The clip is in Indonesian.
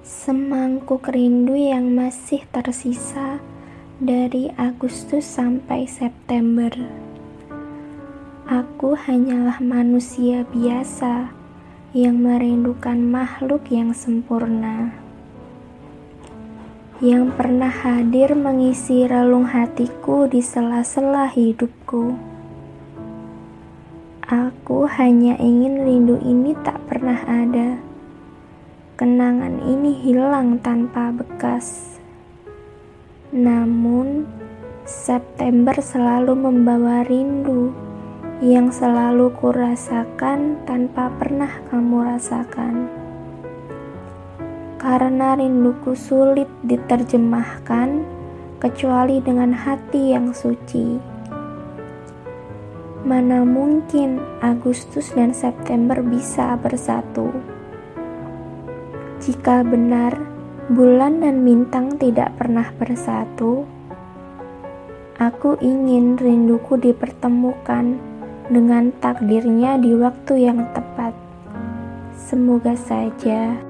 Semangkuk rindu yang masih tersisa dari Agustus sampai September. Aku hanyalah manusia biasa yang merindukan makhluk yang sempurna. Yang pernah hadir mengisi relung hatiku di sela-sela hidupku. Aku hanya ingin rindu ini tak pernah ada Kenangan ini hilang tanpa bekas. Namun, September selalu membawa rindu yang selalu kurasakan tanpa pernah kamu rasakan. Karena rinduku sulit diterjemahkan kecuali dengan hati yang suci. Mana mungkin Agustus dan September bisa bersatu? Jika benar bulan dan bintang tidak pernah bersatu, aku ingin rinduku dipertemukan dengan takdirnya di waktu yang tepat. Semoga saja.